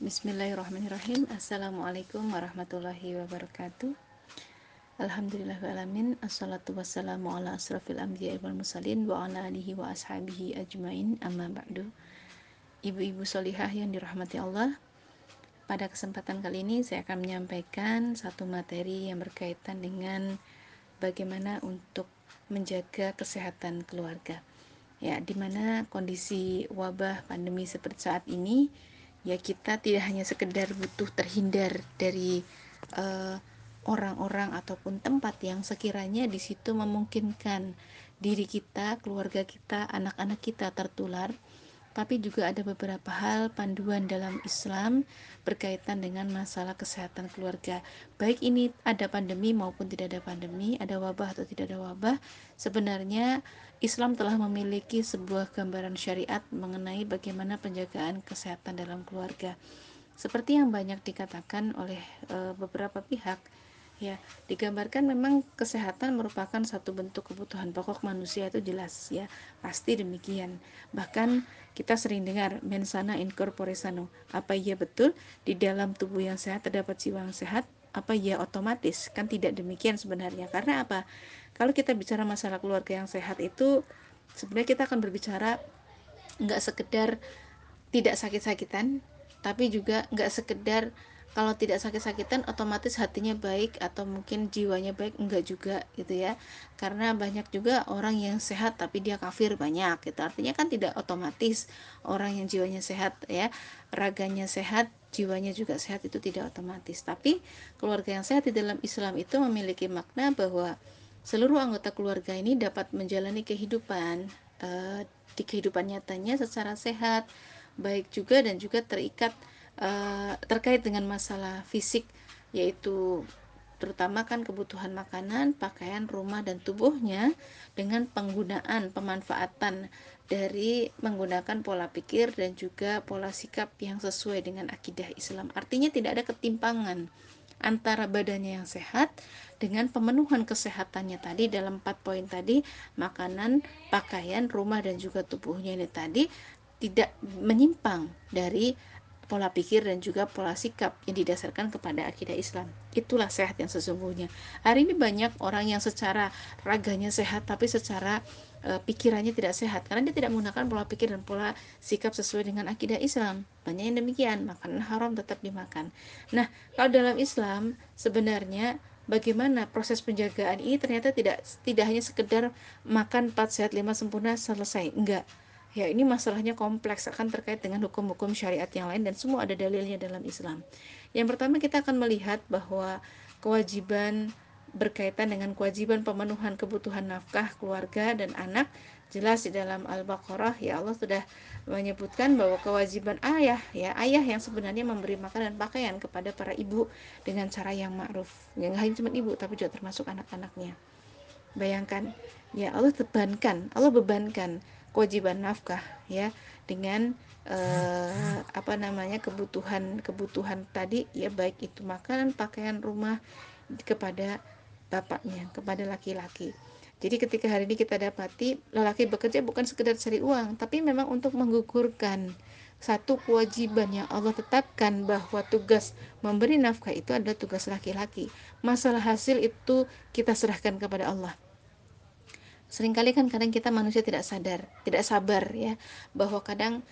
Bismillahirrahmanirrahim. Assalamualaikum warahmatullahi wabarakatuh. Alhamdulillahirrahmanirrahim Assalatu wassalamu ala asrafil anbiya wal musalin Wa ala alihi wa ashabihi ajmain. Amma ba'du. Ibu-ibu solihah yang dirahmati Allah Pada kesempatan kali ini saya akan menyampaikan satu materi yang berkaitan dengan Bagaimana untuk menjaga kesehatan keluarga. Ya, di mana kondisi wabah pandemi seperti saat ini ya kita tidak hanya sekedar butuh terhindar dari eh, orang-orang ataupun tempat yang sekiranya di situ memungkinkan diri kita, keluarga kita, anak-anak kita tertular, tapi juga ada beberapa hal panduan dalam Islam berkaitan dengan masalah kesehatan keluarga. Baik ini ada pandemi maupun tidak ada pandemi, ada wabah atau tidak ada wabah, sebenarnya Islam telah memiliki sebuah gambaran syariat mengenai bagaimana penjagaan kesehatan dalam keluarga. Seperti yang banyak dikatakan oleh e, beberapa pihak, ya, digambarkan memang kesehatan merupakan satu bentuk kebutuhan pokok manusia itu jelas ya, pasti demikian. Bahkan kita sering dengar mensana in corpore. Apa iya betul di dalam tubuh yang sehat terdapat jiwa yang sehat? Apa iya otomatis? Kan tidak demikian sebenarnya. Karena apa? kalau kita bicara masalah keluarga yang sehat itu sebenarnya kita akan berbicara nggak sekedar tidak sakit-sakitan tapi juga nggak sekedar kalau tidak sakit-sakitan otomatis hatinya baik atau mungkin jiwanya baik enggak juga gitu ya. Karena banyak juga orang yang sehat tapi dia kafir banyak gitu. Artinya kan tidak otomatis orang yang jiwanya sehat ya. Raganya sehat jiwanya juga sehat itu tidak otomatis. Tapi keluarga yang sehat di dalam Islam itu memiliki makna bahwa seluruh anggota keluarga ini dapat menjalani kehidupan uh, di kehidupan nyatanya secara sehat, baik juga dan juga terikat uh, terkait dengan masalah fisik yaitu terutama kan kebutuhan makanan, pakaian, rumah dan tubuhnya dengan penggunaan pemanfaatan dari menggunakan pola pikir dan juga pola sikap yang sesuai dengan akidah Islam. Artinya tidak ada ketimpangan antara badannya yang sehat dengan pemenuhan kesehatannya tadi dalam empat poin tadi makanan, pakaian, rumah dan juga tubuhnya ini tadi tidak menyimpang dari pola pikir dan juga pola sikap yang didasarkan kepada akidah Islam. Itulah sehat yang sesungguhnya. Hari ini banyak orang yang secara raganya sehat tapi secara e, pikirannya tidak sehat karena dia tidak menggunakan pola pikir dan pola sikap sesuai dengan akidah Islam. Banyak yang demikian, makanan haram tetap dimakan. Nah, kalau dalam Islam sebenarnya bagaimana proses penjagaan ini ternyata tidak tidak hanya sekedar makan 4 sehat 5 sempurna selesai. Enggak Ya, ini masalahnya kompleks akan terkait dengan hukum-hukum syariat yang lain dan semua ada dalilnya dalam Islam. Yang pertama kita akan melihat bahwa kewajiban berkaitan dengan kewajiban pemenuhan kebutuhan nafkah keluarga dan anak jelas di dalam Al-Baqarah. Ya Allah sudah menyebutkan bahwa kewajiban ayah ya ayah yang sebenarnya memberi makan dan pakaian kepada para ibu dengan cara yang ma'ruf. Yang hanya cuma ibu tapi juga termasuk anak-anaknya. Bayangkan ya Allah bebankan Allah bebankan kewajiban nafkah ya dengan eh, apa namanya kebutuhan kebutuhan tadi ya baik itu makanan pakaian rumah kepada bapaknya kepada laki-laki jadi ketika hari ini kita dapati lelaki bekerja bukan sekedar cari uang tapi memang untuk menggugurkan satu kewajiban yang Allah tetapkan bahwa tugas memberi nafkah itu adalah tugas laki-laki. Masalah hasil itu kita serahkan kepada Allah sering kali kan kadang kita manusia tidak sadar tidak sabar ya bahwa kadang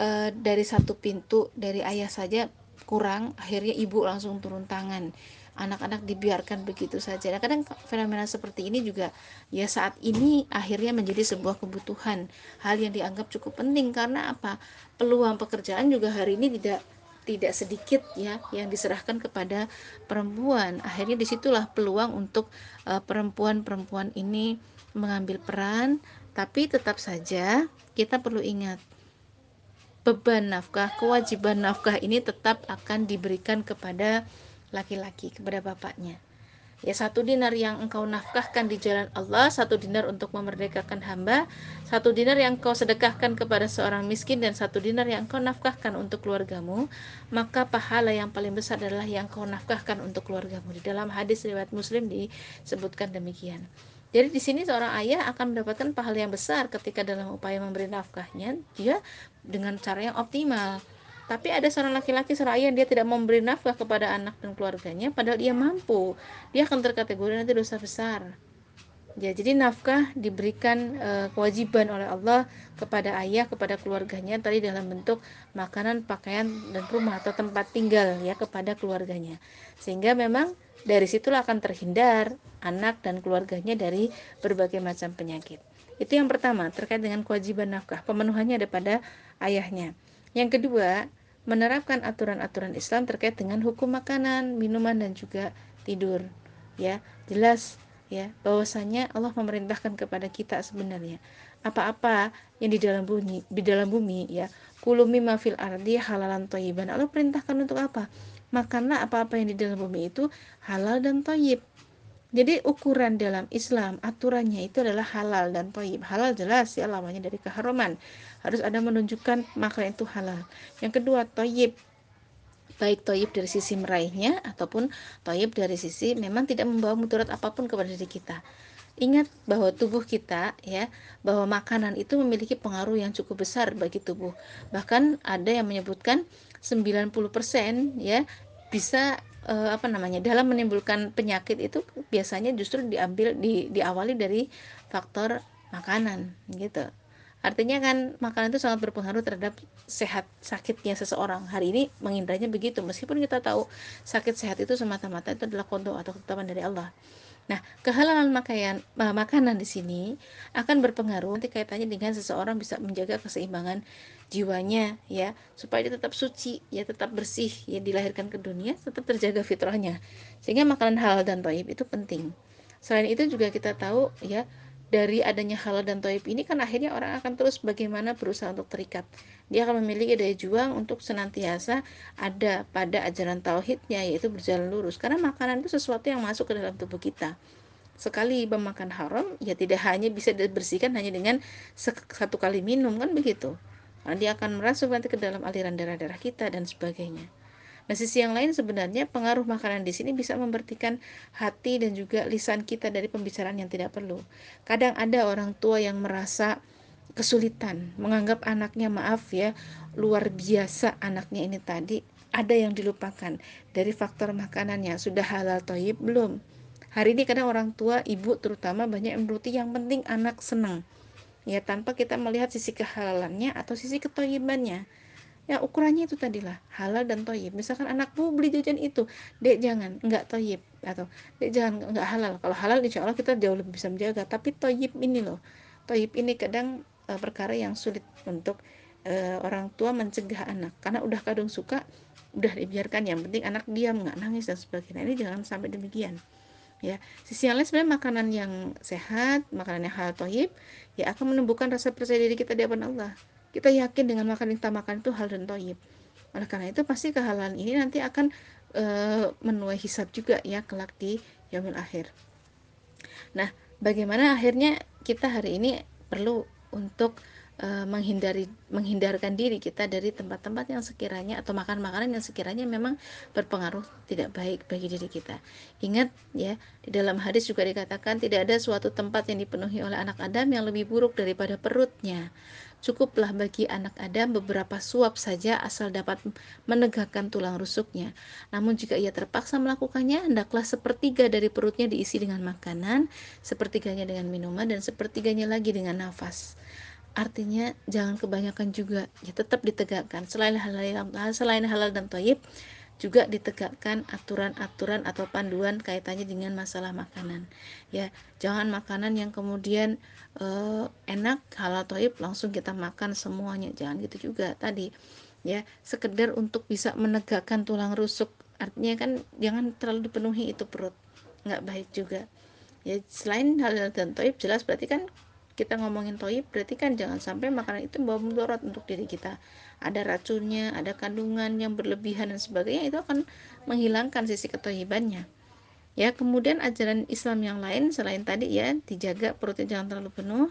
e, dari satu pintu dari ayah saja kurang akhirnya ibu langsung turun tangan anak-anak dibiarkan begitu saja. Nah, kadang fenomena seperti ini juga ya saat ini akhirnya menjadi sebuah kebutuhan, hal yang dianggap cukup penting karena apa? Peluang pekerjaan juga hari ini tidak tidak sedikit ya yang diserahkan kepada perempuan. Akhirnya di situlah peluang untuk uh, perempuan-perempuan ini mengambil peran, tapi tetap saja kita perlu ingat beban nafkah, kewajiban nafkah ini tetap akan diberikan kepada laki-laki, kepada bapaknya. Ya satu dinar yang engkau nafkahkan di jalan Allah, satu dinar untuk memerdekakan hamba, satu dinar yang engkau sedekahkan kepada seorang miskin dan satu dinar yang engkau nafkahkan untuk keluargamu, maka pahala yang paling besar adalah yang engkau nafkahkan untuk keluargamu. Di dalam hadis riwayat Muslim disebutkan demikian. Jadi di sini seorang ayah akan mendapatkan pahala yang besar ketika dalam upaya memberi nafkahnya dia dengan cara yang optimal. Tapi ada seorang laki-laki seorang ayah dia tidak memberi nafkah kepada anak dan keluarganya padahal dia mampu. Dia akan terkategori nanti dosa besar. Ya jadi nafkah diberikan e, kewajiban oleh Allah kepada ayah kepada keluarganya tadi dalam bentuk makanan pakaian dan rumah atau tempat tinggal ya kepada keluarganya. Sehingga memang dari situlah akan terhindar anak dan keluarganya dari berbagai macam penyakit. Itu yang pertama terkait dengan kewajiban nafkah. Pemenuhannya ada pada ayahnya. Yang kedua menerapkan aturan-aturan Islam terkait dengan hukum makanan, minuman dan juga tidur. Ya, jelas ya bahwasanya Allah memerintahkan kepada kita sebenarnya. Apa-apa yang di dalam bumi di dalam bumi ya. Kulumi mafil ardi halalan toyiban Allah perintahkan untuk apa? Makanlah apa-apa yang di dalam bumi itu halal dan toyib jadi ukuran dalam Islam aturannya itu adalah halal dan toyib halal jelas ya lamanya dari keharaman. Harus ada menunjukkan makanan itu halal. Yang kedua toyib baik toyib dari sisi meraihnya ataupun toyib dari sisi memang tidak membawa mudarat apa pun kepada diri kita. Ingat bahwa tubuh kita ya bahwa makanan itu memiliki pengaruh yang cukup besar bagi tubuh. Bahkan ada yang menyebutkan 90% ya bisa eh, apa namanya dalam menimbulkan penyakit itu biasanya justru diambil di, diawali dari faktor makanan gitu Artinya kan makanan itu sangat berpengaruh terhadap sehat sakitnya seseorang. Hari ini mengindranya begitu. Meskipun kita tahu sakit sehat itu semata-mata itu adalah konto atau ketetapan dari Allah. Nah, kehalalan makanan, makanan di sini akan berpengaruh nanti kaitannya dengan seseorang bisa menjaga keseimbangan jiwanya ya, supaya dia tetap suci, ya tetap bersih, ya dilahirkan ke dunia tetap terjaga fitrahnya. Sehingga makanan halal dan thayyib itu penting. Selain itu juga kita tahu ya dari adanya halal dan toib ini kan akhirnya orang akan terus bagaimana berusaha untuk terikat. Dia akan memiliki daya juang untuk senantiasa ada pada ajaran tauhidnya yaitu berjalan lurus. Karena makanan itu sesuatu yang masuk ke dalam tubuh kita. Sekali memakan haram ya tidak hanya bisa dibersihkan hanya dengan satu kali minum kan begitu. Karena dia akan merasuk nanti ke dalam aliran darah-darah kita dan sebagainya Nah, sisi yang lain sebenarnya pengaruh makanan di sini bisa membertikan hati dan juga lisan kita dari pembicaraan yang tidak perlu. Kadang ada orang tua yang merasa kesulitan menganggap anaknya maaf ya luar biasa anaknya ini tadi. Ada yang dilupakan dari faktor makanannya sudah halal toyib belum? Hari ini kadang orang tua ibu terutama banyak yang menuruti yang penting anak senang. Ya tanpa kita melihat sisi kehalalannya atau sisi ketoyibannya ya ukurannya itu tadilah halal dan toyib. Misalkan anakmu beli jajan itu dek jangan nggak toyib atau dek jangan nggak halal. Kalau halal insya Allah kita jauh lebih bisa menjaga. Tapi toyib ini loh toyib ini kadang e, perkara yang sulit untuk e, orang tua mencegah anak. Karena udah kadung suka udah dibiarkan. Yang penting anak diam nggak nangis dan sebagainya. Ini jangan sampai demikian ya. Sisi yang lain sebenarnya makanan yang sehat makanan yang halal toyib ya akan menumbuhkan rasa percaya diri kita di hadapan Allah kita yakin dengan makan yang kita makan itu hal dan toyib oleh karena itu pasti kehalalan ini nanti akan e, menuai hisab juga ya kelak di yaumil akhir. Nah bagaimana akhirnya kita hari ini perlu untuk Eh, menghindari menghindarkan diri kita dari tempat-tempat yang sekiranya atau makan makanan yang sekiranya memang berpengaruh tidak baik bagi diri kita. Ingat ya, di dalam hadis juga dikatakan tidak ada suatu tempat yang dipenuhi oleh anak Adam yang lebih buruk daripada perutnya. Cukuplah bagi anak Adam beberapa suap saja asal dapat menegakkan tulang rusuknya. Namun jika ia terpaksa melakukannya, hendaklah sepertiga dari perutnya diisi dengan makanan, sepertiganya dengan minuman, dan sepertiganya lagi dengan nafas artinya jangan kebanyakan juga ya tetap ditegakkan. Selain halal selain halal dan toyib juga ditegakkan aturan-aturan atau panduan kaitannya dengan masalah makanan. Ya jangan makanan yang kemudian uh, enak halal toyib langsung kita makan semuanya. Jangan gitu juga tadi. Ya sekedar untuk bisa menegakkan tulang rusuk. Artinya kan jangan terlalu dipenuhi itu perut. Nggak baik juga. Ya selain halal dan toyib jelas berarti kan kita ngomongin toyib berarti kan jangan sampai makanan itu membawa mudarat untuk diri kita. Ada racunnya ada kandungan yang berlebihan dan sebagainya itu akan menghilangkan sisi ketoyibannya ya kemudian ajaran Islam yang lain selain tadi ya dijaga perutnya jangan terlalu penuh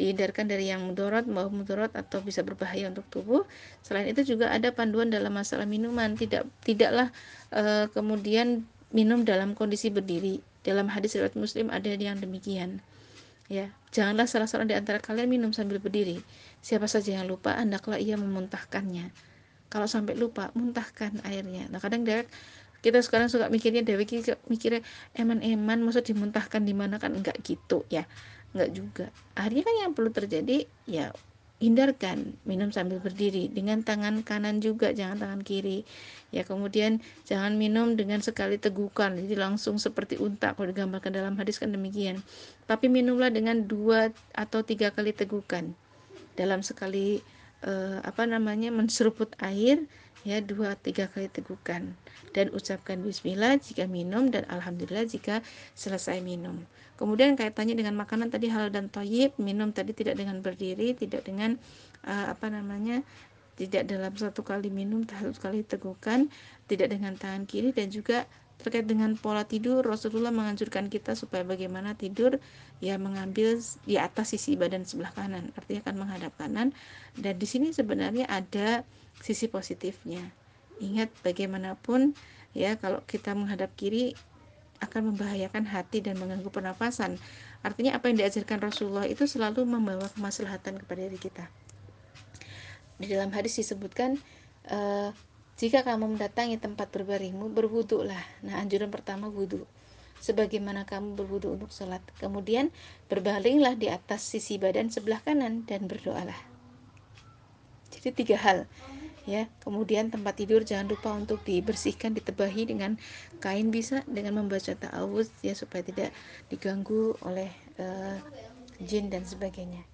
dihindarkan dari yang mudarat membawa mudarat atau bisa berbahaya untuk tubuh. Selain itu juga ada panduan dalam masalah minuman tidak tidaklah e, kemudian minum dalam kondisi berdiri. Dalam hadis riwayat muslim ada yang demikian. Ya, janganlah salah seorang di antara kalian minum sambil berdiri. Siapa saja yang lupa, hendaklah ia memuntahkannya. kalau sampai lupa muntahkan airnya nah kadang dia kita sekarang suka mikirnya Dewi mikirnya eman-eman maksud dimuntahkan di mana kan enggak gitu ya enggak juga akhirnya kan yang perlu terjadi ya hindarkan minum sambil berdiri. Dengan tangan kanan juga jangan tangan kiri. Ya kemudian jangan minum dengan sekali tegukan. Jadi langsung seperti unta kalau digambarkan dalam hadis kan demikian. Tapi minumlah dengan dua atau tiga kali tegukan dalam sekali eh, apa namanya menseruput air ya dua tiga kali tegukan dan ucapkan bismillah jika minum dan alhamdulillah jika selesai minum. Kemudian kaitannya dengan makanan tadi halal dan toyib minum tadi tidak dengan berdiri tidak dengan uh, apa namanya tidak dalam satu kali minum satu kali tegukan tidak dengan tangan kiri dan juga terkait dengan pola tidur Rasulullah menganjurkan kita supaya bagaimana tidur ya mengambil di atas sisi badan sebelah kanan artinya akan menghadap kanan. Dan di sini sebenarnya ada sisi positifnya. Ingat bagaimanapun ya kalau kita menghadap kiri akan membahayakan hati dan mengganggu pernafasan. Artinya apa yang diajarkan Rasulullah itu selalu membawa kemaslahatan kepada diri kita. Di dalam hadis disebutkan uh, jika kamu mendatangi tempat berbaringmu, berwuduklah. Nah, anjuran pertama wudhu. Sebagaimana kamu berwudhu untuk sholat. Kemudian berbalinglah di atas sisi badan sebelah kanan dan berdoalah. Jadi tiga hal ya kemudian tempat tidur jangan lupa untuk dibersihkan ditebahi dengan kain bisa dengan membaca ta'awuz ya supaya tidak diganggu oleh uh, jin dan sebagainya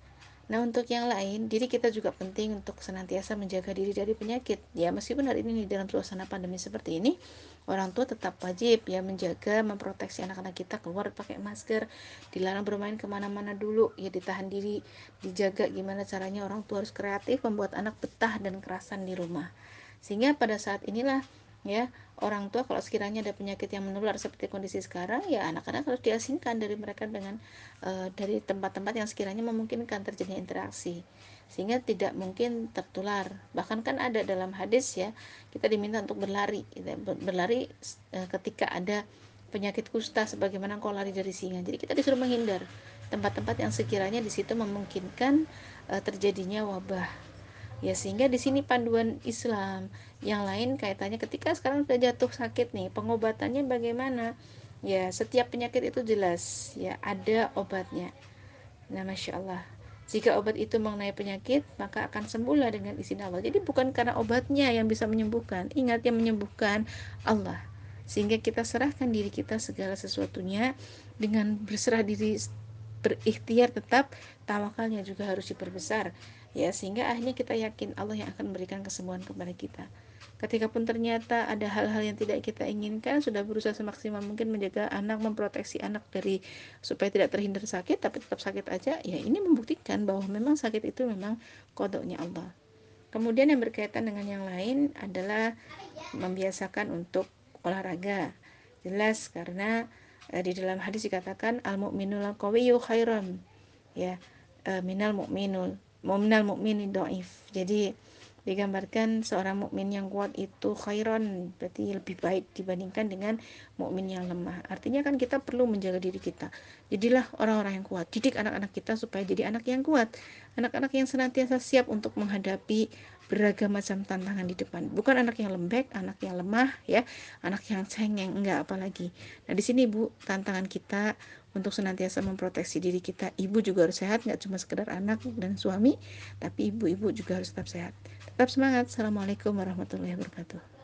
Nah, untuk yang lain, diri kita juga penting untuk senantiasa menjaga diri dari penyakit. Ya, meskipun hari ini dalam suasana pandemi seperti ini, orang tua tetap wajib ya menjaga, memproteksi anak-anak kita keluar pakai masker, dilarang bermain ke mana-mana dulu, ya ditahan diri, dijaga gimana caranya orang tua harus kreatif membuat anak betah dan kerasan di rumah. Sehingga pada saat inilah ya orang tua kalau sekiranya ada penyakit yang menular seperti kondisi sekarang ya anak-anak harus diasingkan dari mereka dengan uh, dari tempat-tempat yang sekiranya memungkinkan terjadinya interaksi. Sehingga tidak mungkin tertular. Bahkan kan ada dalam hadis ya kita diminta untuk berlari gitu, ya, berlari uh, ketika ada penyakit kusta sebagaimana kau lari dari singa. Jadi kita disuruh menghindar. Tempat-tempat yang sekiranya di situ memungkinkan uh, terjadinya wabah ya sehingga di sini panduan Islam. Yang lain kaitannya ketika sekarang sudah jatuh sakit nih pengobatannya bagaimana? Ya setiap penyakit itu jelas. Ya ada obatnya. Nah masya Allah. Jika obat itu mengenai penyakit maka akan sembuhlah dengan izin Allah. Jadi bukan karena obatnya yang bisa menyembuhkan. Ingat yang menyembuhkan Allah. Sehingga kita serahkan diri kita segala sesuatunya dengan berserah diri berikhtiar tetap tawakalnya juga harus diperbesar ya sehingga akhirnya kita yakin Allah yang akan memberikan kesembuhan kepada kita. Ketika pun ternyata ada hal-hal yang tidak kita inginkan sudah berusaha semaksimal mungkin menjaga anak memproteksi anak dari supaya tidak terhindar sakit tapi tetap sakit aja ya ini membuktikan bahwa memang sakit itu memang kodoknya Allah. Kemudian yang berkaitan dengan yang lain adalah membiasakan untuk olahraga. Jelas karena eh, di dalam hadis dikatakan al mukminul qawiyyu ya eh, minal mukminul minal mukmini dhaif jadi digambarkan seorang mukmin yang kuat itu khairan berarti lebih baik dibandingkan dengan mukmin yang lemah. Artinya kan kita perlu menjaga diri kita. Jadilah orang-orang yang kuat. Didik anak-anak kita supaya jadi anak yang kuat. Anak-anak yang senantiasa siap untuk menghadapi beragam macam tantangan di depan. Bukan anak yang lembek, anak yang lemah ya, anak yang cengeng enggak apalagi. Nah, di sini Bu, tantangan kita untuk senantiasa memproteksi diri kita. Ibu juga harus sehat, nggak cuma sekedar anak dan suami, tapi ibu-ibu juga harus tetap sehat. Tetap semangat. Assalamualaikum warahmatullahi wabarakatuh.